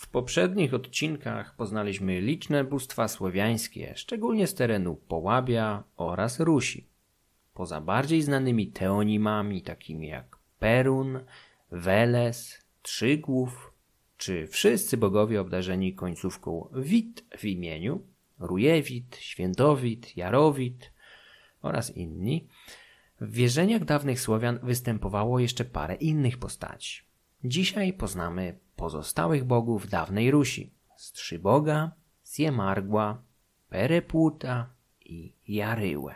W poprzednich odcinkach poznaliśmy liczne bóstwa słowiańskie, szczególnie z terenu Połabia oraz Rusi. Poza bardziej znanymi teonimami takimi jak Perun, Weles, Trzygłów, czy wszyscy bogowie obdarzeni końcówką wit w imieniu, Rujewit, Świętowit, Jarowit oraz inni, w wierzeniach dawnych Słowian występowało jeszcze parę innych postaci. Dzisiaj poznamy pozostałych bogów dawnej Rusi. Strzyboga, Siemargła, Perepłuta i Jaryłę.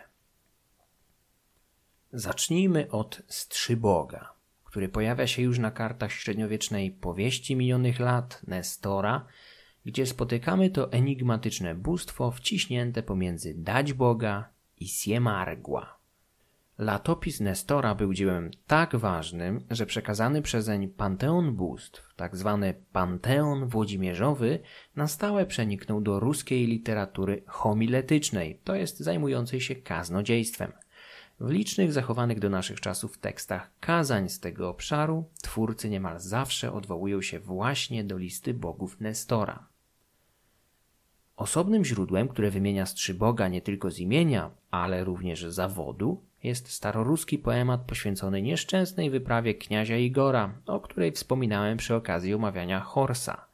Zacznijmy od Strzyboga, który pojawia się już na kartach średniowiecznej powieści minionych lat Nestora, gdzie spotykamy to enigmatyczne bóstwo wciśnięte pomiędzy dać Boga i Siemargła. Latopis Nestora był dziełem tak ważnym, że przekazany przezeń Panteon Bóstw, tak zwany Panteon Włodzimierzowy, na stałe przeniknął do ruskiej literatury homiletycznej, to jest zajmującej się kaznodziejstwem. W licznych zachowanych do naszych czasów tekstach kazań z tego obszaru twórcy niemal zawsze odwołują się właśnie do listy bogów Nestora. Osobnym źródłem, które wymienia Strzyboga nie tylko z imienia, ale również zawodu, jest staroruski poemat poświęcony nieszczęsnej wyprawie kniazia Igora, o której wspominałem przy okazji omawiania Horsa.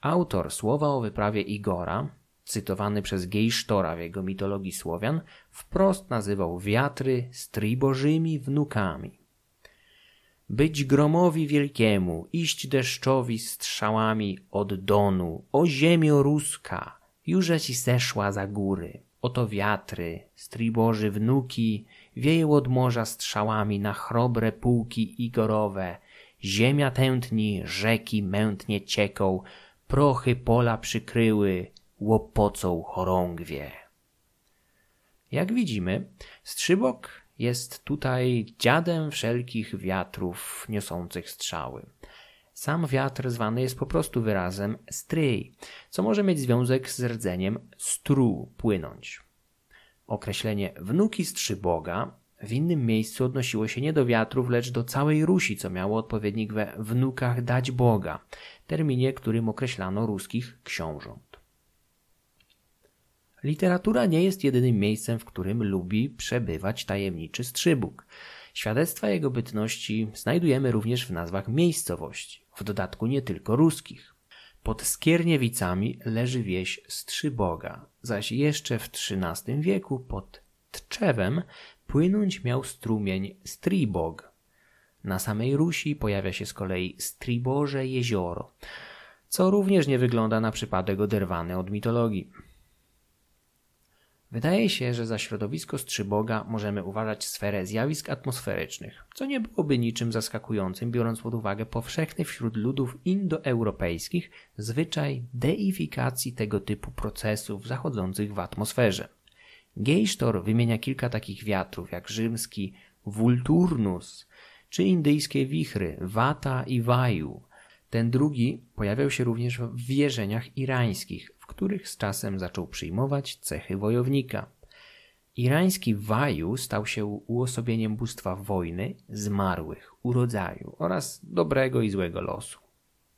Autor słowa o wyprawie Igora, cytowany przez Gejsztora w jego mitologii Słowian, wprost nazywał wiatry strybożymi wnukami. Być gromowi wielkiemu, iść deszczowi strzałami od Donu, o ziemio ruska, już ci zeszła za góry. Oto wiatry, stryboży wnuki, wieją od morza strzałami na chrobre półki igorowe. Ziemia tętni, rzeki mętnie cieką, prochy pola przykryły, łopocą chorągwie. Jak widzimy, Strzybok jest tutaj dziadem wszelkich wiatrów niosących strzały. Sam wiatr zwany jest po prostu wyrazem stryj, co może mieć związek z rdzeniem stru, płynąć. Określenie wnuki strzyboga w innym miejscu odnosiło się nie do wiatrów, lecz do całej Rusi, co miało odpowiednik we wnukach dać Boga, terminie, którym określano ruskich książąt. Literatura nie jest jedynym miejscem, w którym lubi przebywać tajemniczy Strzybuk. Świadectwa jego bytności znajdujemy również w nazwach miejscowości, w dodatku nie tylko ruskich. Pod Skierniewicami leży wieś Strzyboga, zaś jeszcze w XIII wieku pod Tczewem płynąć miał strumień Stribog. Na samej Rusi pojawia się z kolei Striboże jezioro, co również nie wygląda na przypadek oderwany od mitologii. Wydaje się, że za środowisko Strzyboga możemy uważać sferę zjawisk atmosferycznych, co nie byłoby niczym zaskakującym, biorąc pod uwagę powszechny wśród ludów indoeuropejskich zwyczaj deifikacji tego typu procesów zachodzących w atmosferze. Geisztor wymienia kilka takich wiatrów, jak rzymski Vulturnus, czy indyjskie wichry Vata i Vaju. Ten drugi pojawiał się również w wierzeniach irańskich, których z czasem zaczął przyjmować cechy wojownika. Irański Waju stał się uosobieniem bóstwa wojny, zmarłych, urodzaju oraz dobrego i złego losu.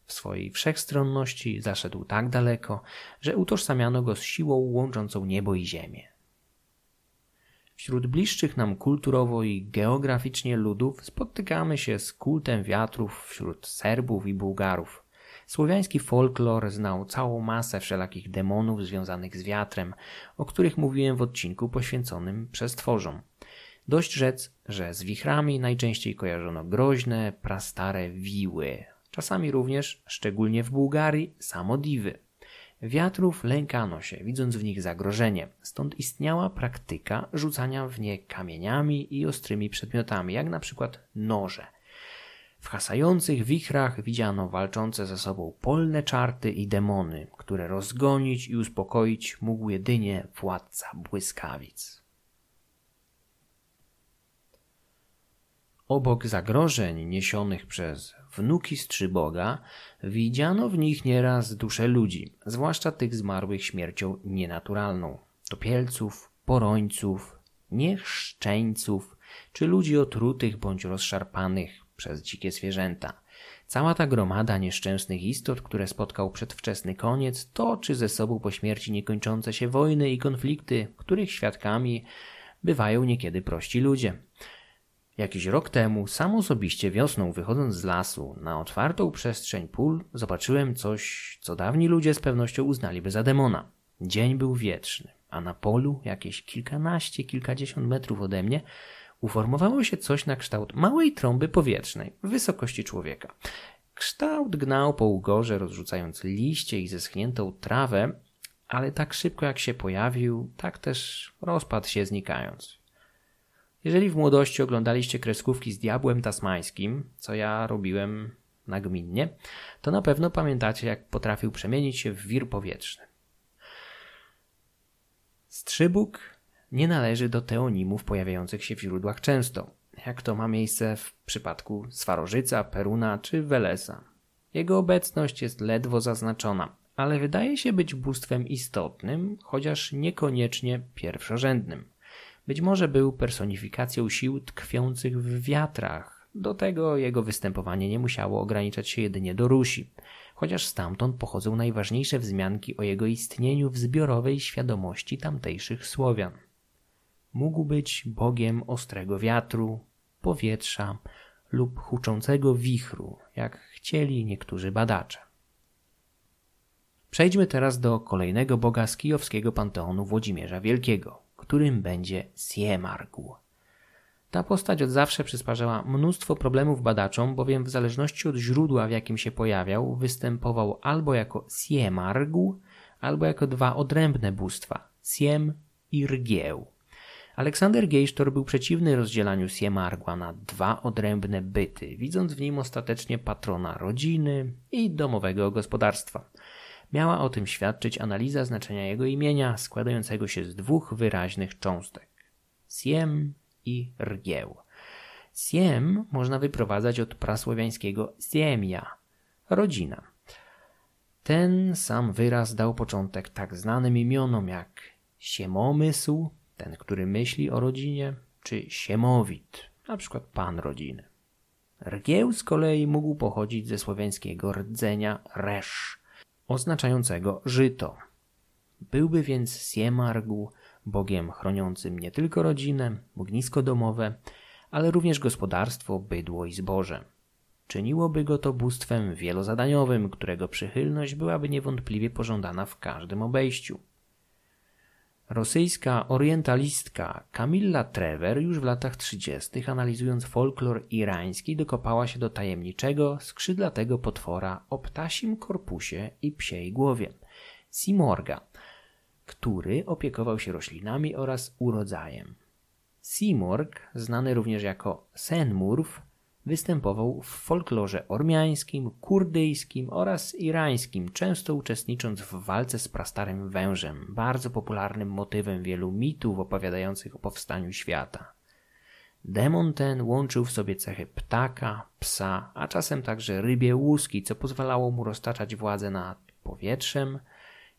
W swojej wszechstronności zaszedł tak daleko, że utożsamiano go z siłą łączącą niebo i ziemię. Wśród bliższych nam kulturowo i geograficznie ludów spotykamy się z kultem wiatrów wśród Serbów i Bułgarów. Słowiański folklor znał całą masę wszelakich demonów związanych z wiatrem, o których mówiłem w odcinku poświęconym przestworzom. Dość rzec, że z wichrami najczęściej kojarzono groźne, prastare wiły. Czasami również, szczególnie w Bułgarii, samodiwy. Wiatrów lękano się, widząc w nich zagrożenie, stąd istniała praktyka rzucania w nie kamieniami i ostrymi przedmiotami, jak na przykład noże. W hasających wichrach widziano walczące ze sobą polne czarty i demony, które rozgonić i uspokoić mógł jedynie władca błyskawic. Obok zagrożeń niesionych przez wnuki Strzyboga, widziano w nich nieraz dusze ludzi, zwłaszcza tych zmarłych śmiercią nienaturalną, topielców, porońców, niechszczeńców, czy ludzi otrutych bądź rozszarpanych, przez dzikie zwierzęta. Cała ta gromada nieszczęsnych istot, które spotkał przedwczesny koniec, toczy ze sobą po śmierci niekończące się wojny i konflikty, których świadkami bywają niekiedy prości ludzie. Jakiś rok temu, sam osobiście wiosną wychodząc z lasu na otwartą przestrzeń pól, zobaczyłem coś, co dawni ludzie z pewnością uznaliby za demona. Dzień był wietrzny, a na polu, jakieś kilkanaście, kilkadziesiąt metrów ode mnie, uformowało się coś na kształt małej trąby powietrznej w wysokości człowieka. Kształt gnał po ugorze, rozrzucając liście i zeschniętą trawę, ale tak szybko jak się pojawił, tak też rozpadł się znikając. Jeżeli w młodości oglądaliście kreskówki z diabłem tasmańskim, co ja robiłem nagminnie, to na pewno pamiętacie, jak potrafił przemienić się w wir powietrzny. Strzybuk nie należy do teonimów pojawiających się w źródłach często, jak to ma miejsce w przypadku Swarożyca, Peruna czy Welesa. Jego obecność jest ledwo zaznaczona, ale wydaje się być bóstwem istotnym, chociaż niekoniecznie pierwszorzędnym. Być może był personifikacją sił tkwiących w wiatrach. Do tego jego występowanie nie musiało ograniczać się jedynie do Rusi, chociaż stamtąd pochodzą najważniejsze wzmianki o jego istnieniu w zbiorowej świadomości tamtejszych Słowian. Mógł być bogiem ostrego wiatru, powietrza lub huczącego wichru, jak chcieli niektórzy badacze. Przejdźmy teraz do kolejnego boga z kijowskiego panteonu Włodzimierza Wielkiego, którym będzie Siemargł. Ta postać od zawsze przysparzała mnóstwo problemów badaczom, bowiem w zależności od źródła, w jakim się pojawiał, występował albo jako Siemargł, albo jako dwa odrębne bóstwa Siem i Rgieł. Aleksander Geisztor był przeciwny rozdzielaniu Siemargła na dwa odrębne byty, widząc w nim ostatecznie patrona rodziny i domowego gospodarstwa. Miała o tym świadczyć analiza znaczenia jego imienia, składającego się z dwóch wyraźnych cząstek siem i rgieł. Siem można wyprowadzać od prasłowiańskiego siemia, rodzina. Ten sam wyraz dał początek tak znanym imionom jak siemomysł, ten, który myśli o rodzinie, czy siemowit, na przykład pan rodziny. Rgieł z kolei mógł pochodzić ze słowiańskiego rdzenia resz, oznaczającego żyto. Byłby więc Siemargł bogiem chroniącym nie tylko rodzinę, ognisko domowe, ale również gospodarstwo, bydło i zboże. Czyniłoby go to bóstwem wielozadaniowym, którego przychylność byłaby niewątpliwie pożądana w każdym obejściu. Rosyjska orientalistka Kamilla Trever już w latach 30. analizując folklor irański dokopała się do tajemniczego, skrzydlatego potwora o ptasim korpusie i psiej głowie Simorga, który opiekował się roślinami oraz urodzajem. Simorg, znany również jako Senmurf, Występował w folklorze ormiańskim, kurdyjskim oraz irańskim, często uczestnicząc w walce z prastarym wężem, bardzo popularnym motywem wielu mitów opowiadających o powstaniu świata. Demon ten łączył w sobie cechy ptaka, psa, a czasem także rybie łuski, co pozwalało mu roztaczać władzę nad powietrzem,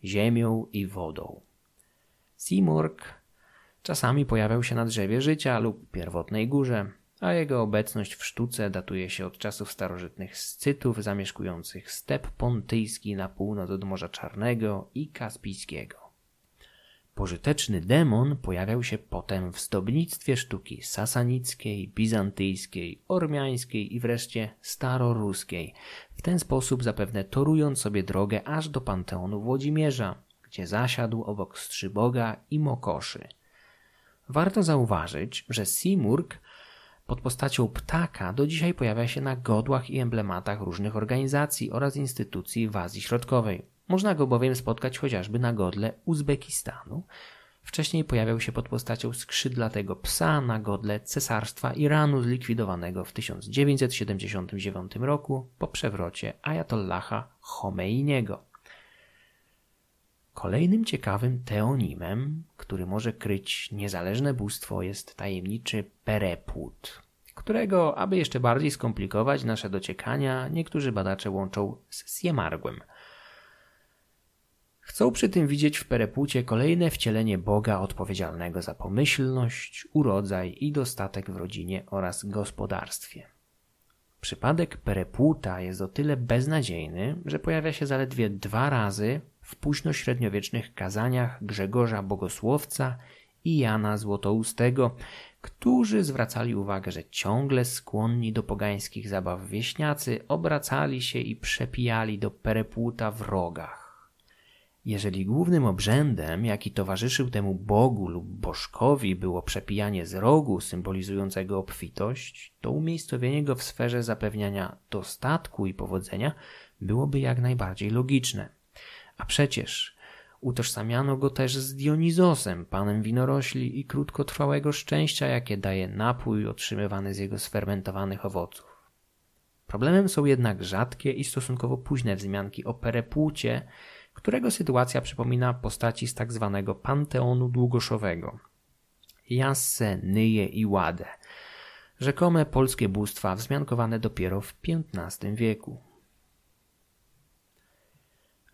ziemią i wodą. Simurg czasami pojawiał się na drzewie życia lub pierwotnej górze, a jego obecność w sztuce datuje się od czasów starożytnych Scytów zamieszkujących step pontyjski na północ od Morza Czarnego i Kaspijskiego. Pożyteczny demon pojawiał się potem w zdobnictwie sztuki sasanickiej, bizantyjskiej, ormiańskiej i wreszcie staroruskiej, w ten sposób zapewne torując sobie drogę aż do Panteonu Włodzimierza, gdzie zasiadł obok Strzyboga i Mokoszy. Warto zauważyć, że Simurg pod postacią ptaka do dzisiaj pojawia się na godłach i emblematach różnych organizacji oraz instytucji w Azji Środkowej. Można go bowiem spotkać chociażby na godle Uzbekistanu. Wcześniej pojawiał się pod postacią skrzydlatego psa na godle Cesarstwa Iranu zlikwidowanego w 1979 roku po przewrocie Ayatollaha Khomeiniego. Kolejnym ciekawym teonimem, który może kryć niezależne bóstwo, jest tajemniczy Perepłód, którego, aby jeszcze bardziej skomplikować nasze dociekania, niektórzy badacze łączą z Siemargłem. Chcą przy tym widzieć w Perepłucie kolejne wcielenie Boga odpowiedzialnego za pomyślność, urodzaj i dostatek w rodzinie oraz gospodarstwie. Przypadek Perepłuta jest o tyle beznadziejny, że pojawia się zaledwie dwa razy w późnośredniowiecznych kazaniach Grzegorza Bogosłowca i Jana Złotoustego, którzy zwracali uwagę, że ciągle skłonni do pogańskich zabaw wieśniacy obracali się i przepijali do perepłuta w rogach. Jeżeli głównym obrzędem, jaki towarzyszył temu bogu lub bożkowi było przepijanie z rogu symbolizującego obfitość, to umiejscowienie go w sferze zapewniania dostatku i powodzenia byłoby jak najbardziej logiczne. A przecież utożsamiano go też z Dionizosem, panem winorośli i krótkotrwałego szczęścia, jakie daje napój otrzymywany z jego sfermentowanych owoców. Problemem są jednak rzadkie i stosunkowo późne wzmianki o perepłucie, którego sytuacja przypomina postaci z tak zwanego panteonu długoszowego. Jasse, Nyje i Łade. Rzekome polskie bóstwa wzmiankowane dopiero w XV wieku.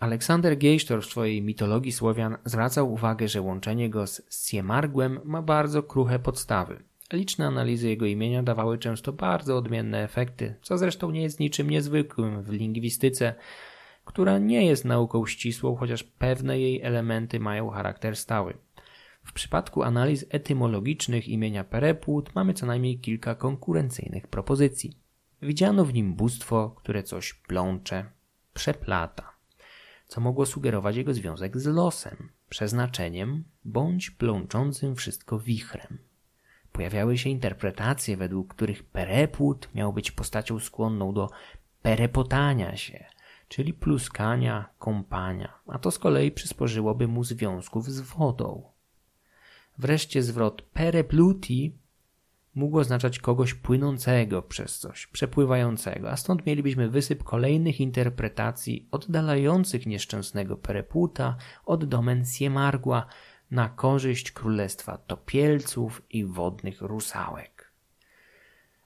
Aleksander Geisztor w swojej mitologii Słowian zwracał uwagę, że łączenie go z Siemargłem ma bardzo kruche podstawy. Liczne analizy jego imienia dawały często bardzo odmienne efekty, co zresztą nie jest niczym niezwykłym w lingwistyce, która nie jest nauką ścisłą, chociaż pewne jej elementy mają charakter stały. W przypadku analiz etymologicznych imienia Perepłut mamy co najmniej kilka konkurencyjnych propozycji. Widziano w nim bóstwo, które coś plącze, przeplata, co mogło sugerować jego związek z losem, przeznaczeniem bądź plączącym wszystko wichrem. Pojawiały się interpretacje, według których Perepłut miał być postacią skłonną do perepotania się, czyli pluskania, kąpania, a to z kolei przysporzyłoby mu związków z wodą. Wreszcie zwrot perepluti mógł oznaczać kogoś płynącego przez coś, przepływającego, a stąd mielibyśmy wysyp kolejnych interpretacji oddalających nieszczęsnego perepłuta od domen Siemargła na korzyść królestwa topielców i wodnych rusałek.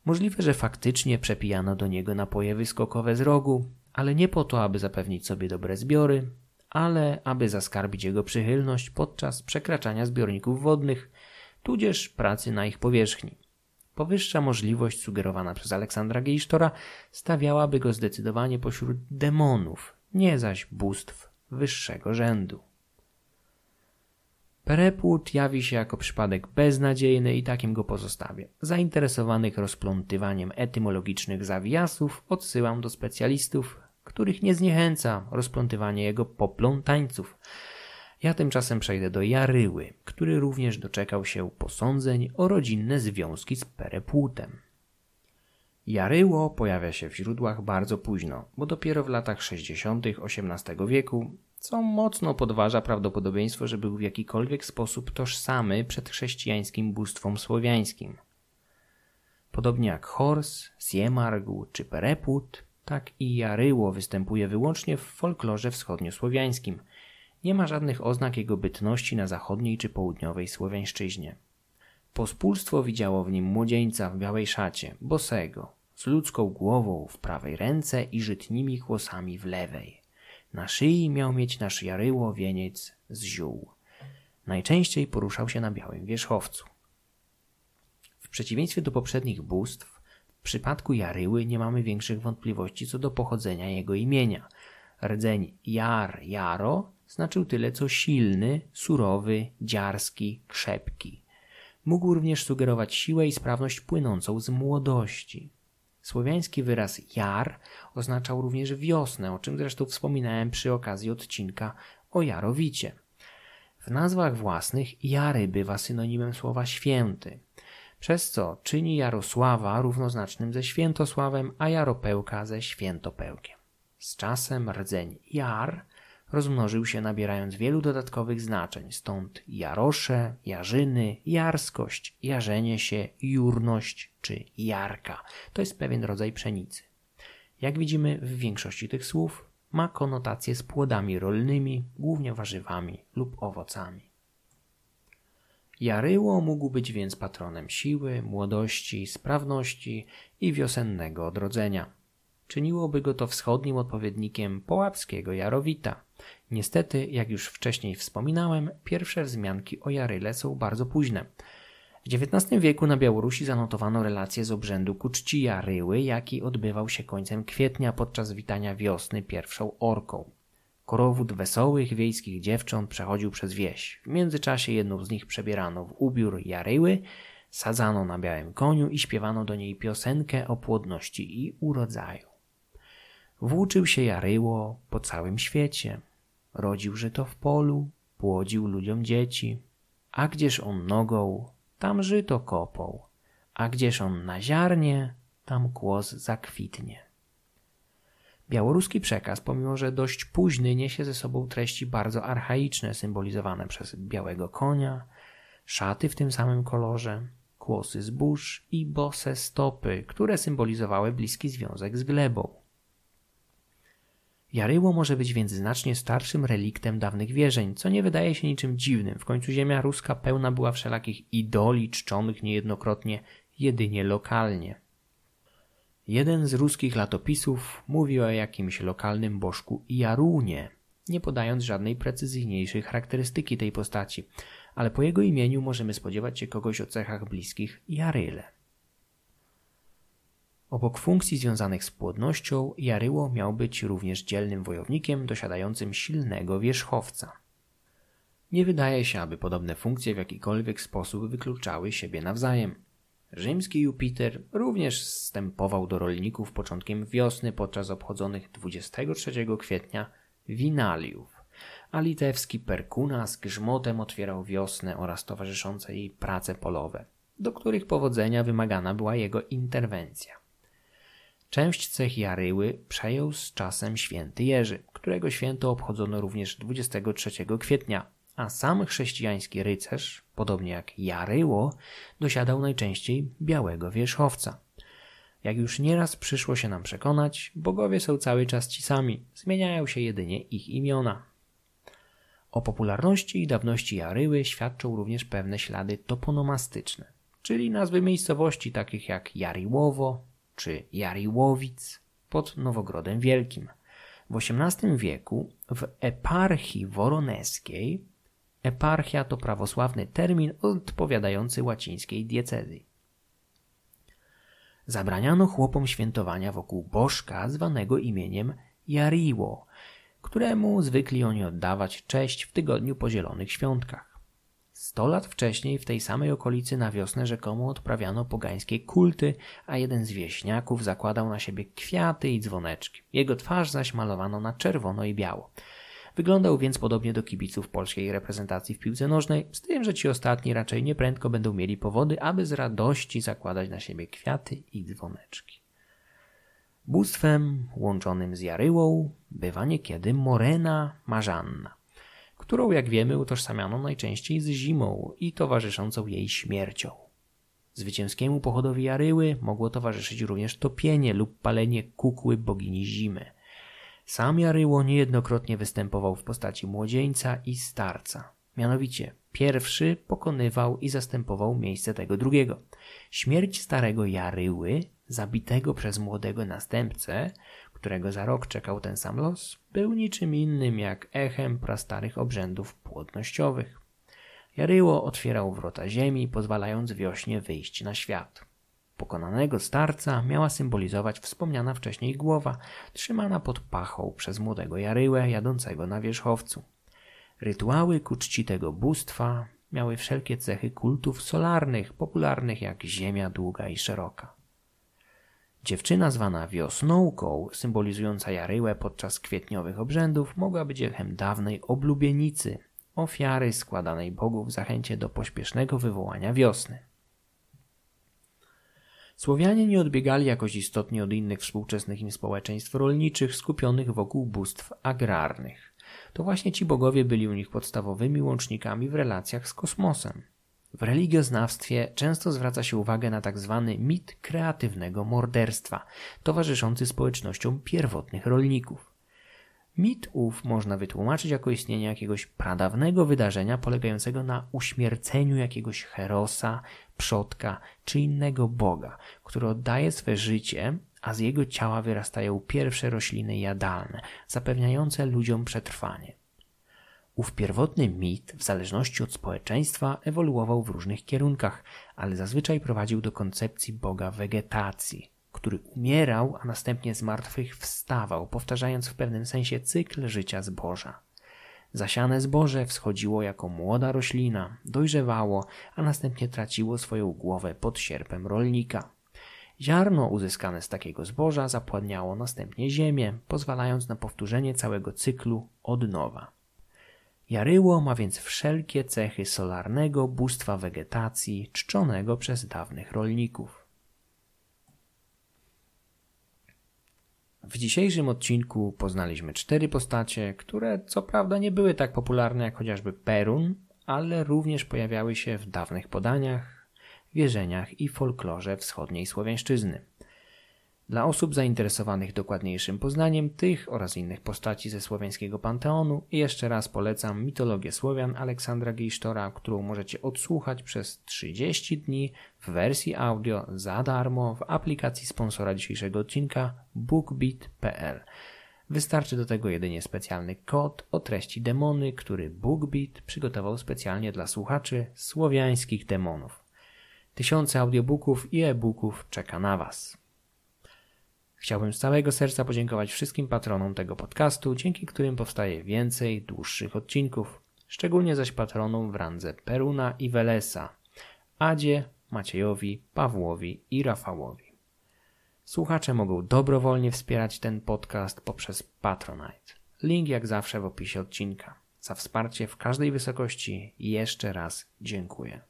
Możliwe, że faktycznie przepijano do niego napoje wyskokowe z rogu, ale nie po to, aby zapewnić sobie dobre zbiory, ale aby zaskarbić jego przychylność podczas przekraczania zbiorników wodnych, tudzież pracy na ich powierzchni. Powyższa możliwość sugerowana przez Aleksandra Geisztora stawiałaby go zdecydowanie pośród demonów, nie zaś bóstw wyższego rzędu. Perepłut jawi się jako przypadek beznadziejny i takim go pozostawię. Zainteresowanych rozplątywaniem etymologicznych zawiasów odsyłam do specjalistów, których nie zniechęca rozplątywanie jego poplątańców. Ja tymczasem przejdę do Jaryły, który również doczekał się posądzeń o rodzinne związki z Perepłutem. Jaryło pojawia się w źródłach bardzo późno, bo dopiero w latach 60. XVIII wieku, co mocno podważa prawdopodobieństwo, że był w jakikolwiek sposób tożsamy przed chrześcijańskim bóstwom słowiańskim. Podobnie jak Hors, Siemargu czy Pereput, tak i Jaryło występuje wyłącznie w folklorze wschodniosłowiańskim. Nie ma żadnych oznak jego bytności na zachodniej czy południowej słowiańszczyźnie. Pospólstwo widziało w nim młodzieńca w białej szacie, bosego, z ludzką głową w prawej ręce i żytnimi kłosami w lewej. Na szyi miał mieć nasz Jaryło wieniec z ziół. Najczęściej poruszał się na białym wierzchowcu. W przeciwieństwie do poprzednich bóstw, w przypadku Jaryły nie mamy większych wątpliwości co do pochodzenia jego imienia. Rdzeń Jar, Jaro znaczył tyle co silny, surowy, dziarski, krzepki. Mógł również sugerować siłę i sprawność płynącą z młodości. Słowiański wyraz jar oznaczał również wiosnę, o czym zresztą wspominałem przy okazji odcinka o Jarowicie. W nazwach własnych Jary bywa synonimem słowa święty przez co czyni Jarosława równoznacznym ze Świętosławem, a Jaropełka ze Świętopełkiem. Z czasem rdzeń Jar rozmnożył się nabierając wielu dodatkowych znaczeń, stąd Jarosze, Jarzyny, Jarskość, Jarzenie się, Jurność czy Jarka. To jest pewien rodzaj pszenicy. Jak widzimy w większości tych słów ma konotacje z płodami rolnymi, głównie warzywami lub owocami. Jaryło mógł być więc patronem siły, młodości, sprawności i wiosennego odrodzenia. Czyniłoby go to wschodnim odpowiednikiem połapskiego Jarowita. Niestety, jak już wcześniej wspominałem, pierwsze wzmianki o Jaryle są bardzo późne. W XIX wieku na Białorusi zanotowano relacje z obrzędu ku czci Jaryły, jaki odbywał się końcem kwietnia podczas witania wiosny pierwszą orką. Korowód wesołych wiejskich dziewcząt przechodził przez wieś. W międzyczasie jedną z nich przebierano w ubiór Jaryły, sadzano na białym koniu i śpiewano do niej piosenkę o płodności i urodzaju. Włóczył się Jaryło po całym świecie. Rodził żyto w polu, płodził ludziom dzieci. A gdzież on nogą, tam żyto kopał, a gdzież on na ziarnie, tam kłos zakwitnie. Białoruski przekaz, pomimo że dość późny, niesie ze sobą treści bardzo archaiczne, symbolizowane przez białego konia, szaty w tym samym kolorze, kłosy zbóż i bose stopy, które symbolizowały bliski związek z glebą. Jaryło może być więc znacznie starszym reliktem dawnych wierzeń, co nie wydaje się niczym dziwnym. W końcu ziemia ruska pełna była wszelakich idoli czczonych niejednokrotnie jedynie lokalnie. Jeden z ruskich latopisów mówi o jakimś lokalnym bożku Jarunie, nie podając żadnej precyzyjniejszej charakterystyki tej postaci, ale po jego imieniu możemy spodziewać się kogoś o cechach bliskich Jaryle. Obok funkcji związanych z płodnością, Jaryło miał być również dzielnym wojownikiem dosiadającym silnego wierzchowca. Nie wydaje się, aby podobne funkcje w jakikolwiek sposób wykluczały siebie nawzajem. Rzymski Jupiter również wstępował do rolników początkiem wiosny podczas obchodzonych 23 kwietnia winaliów, a litewski Perkuna z grzmotem otwierał wiosnę oraz towarzyszące jej prace polowe, do których powodzenia wymagana była jego interwencja. Część cech Jaryły przejął z czasem święty Jerzy, którego święto obchodzono również 23 kwietnia, a sam chrześcijański rycerz, podobnie jak Jaryło, dosiadał najczęściej białego wierzchowca. Jak już nieraz przyszło się nam przekonać, bogowie są cały czas ci sami, zmieniają się jedynie ich imiona. O popularności i dawności Jaryły świadczą również pewne ślady toponomastyczne, czyli nazwy miejscowości takich jak Jaryłowo, czy Jariłowic pod Nowogrodem Wielkim. W XVIII wieku w eparchii woroneskiej eparchia to prawosławny termin odpowiadający łacińskiej diecezji. Zabraniano chłopom świętowania wokół bożka zwanego imieniem Jariło, któremu zwykli oni oddawać cześć w tygodniu po zielonych świątkach. Sto lat wcześniej w tej samej okolicy na wiosnę rzekomo odprawiano pogańskie kulty, a jeden z wieśniaków zakładał na siebie kwiaty i dzwoneczki. Jego twarz zaś malowano na czerwono i biało. Wyglądał więc podobnie do kibiców polskiej reprezentacji w piłce nożnej, z tym, że ci ostatni raczej nieprędko będą mieli powody, aby z radości zakładać na siebie kwiaty i dzwoneczki. Bóstwem łączonym z Jaryłą bywa niekiedy Morena Marzanna którą, jak wiemy, utożsamiano najczęściej z zimą i towarzyszącą jej śmiercią. Zwycięskiemu pochodowi Jaryły mogło towarzyszyć również topienie lub palenie kukły bogini zimy. Sam Jaryło niejednokrotnie występował w postaci młodzieńca i starca. Mianowicie, pierwszy pokonywał i zastępował miejsce tego drugiego. Śmierć starego Jaryły, zabitego przez młodego następcę, którego za rok czekał ten sam los, był niczym innym jak echem prastarych obrzędów płodnościowych. Jaryło otwierał wrota ziemi, pozwalając wiośnie wyjść na świat. Pokonanego starca miała symbolizować wspomniana wcześniej głowa, trzymana pod pachą przez młodego Jaryłę jadącego na wierzchowcu. Rytuały ku czci tego bóstwa miały wszelkie cechy kultów solarnych, popularnych jak ziemia długa i szeroka. Dziewczyna zwana wiosnąłką, symbolizująca Jaryłę podczas kwietniowych obrzędów, mogła być echem dawnej oblubienicy, ofiary składanej Bogu w zachęcie do pośpiesznego wywołania wiosny. Słowianie nie odbiegali jakoś istotnie od innych współczesnych im społeczeństw rolniczych skupionych wokół bóstw agrarnych. To właśnie ci bogowie byli u nich podstawowymi łącznikami w relacjach z kosmosem. W religioznawstwie często zwraca się uwagę na tzw. Tak mit kreatywnego morderstwa, towarzyszący społecznościom pierwotnych rolników. Mit ów można wytłumaczyć jako istnienie jakiegoś pradawnego wydarzenia polegającego na uśmierceniu jakiegoś herosa, przodka czy innego boga, który oddaje swe życie, a z jego ciała wyrastają pierwsze rośliny jadalne, zapewniające ludziom przetrwanie. Ów pierwotny mit, w zależności od społeczeństwa, ewoluował w różnych kierunkach, ale zazwyczaj prowadził do koncepcji Boga wegetacji, który umierał, a następnie z martwych wstawał, powtarzając w pewnym sensie cykl życia zboża. Zasiane zboże wschodziło jako młoda roślina, dojrzewało, a następnie traciło swoją głowę pod sierpem rolnika. Ziarno uzyskane z takiego zboża zapładniało następnie ziemię, pozwalając na powtórzenie całego cyklu od nowa. Jaryło ma więc wszelkie cechy solarnego bóstwa wegetacji czczonego przez dawnych rolników. W dzisiejszym odcinku poznaliśmy cztery postacie, które co prawda nie były tak popularne jak chociażby Perun, ale również pojawiały się w dawnych podaniach, wierzeniach i folklorze wschodniej Słowiańszczyzny. Dla osób zainteresowanych dokładniejszym poznaniem tych oraz innych postaci ze słowiańskiego panteonu jeszcze raz polecam mitologię Słowian Aleksandra Gejsztora, którą możecie odsłuchać przez 30 dni w wersji audio za darmo w aplikacji sponsora dzisiejszego odcinka bookbeat.pl. Wystarczy do tego jedynie specjalny kod o treści demony, który BookBeat przygotował specjalnie dla słuchaczy słowiańskich demonów. Tysiące audiobooków i e-booków czeka na Was. Chciałbym z całego serca podziękować wszystkim patronom tego podcastu, dzięki którym powstaje więcej dłuższych odcinków, szczególnie zaś patronom w randze Peruna i Welesa, Adzie, Maciejowi, Pawłowi i Rafałowi. Słuchacze mogą dobrowolnie wspierać ten podcast poprzez Patronite. Link jak zawsze w opisie odcinka. Za wsparcie w każdej wysokości jeszcze raz dziękuję.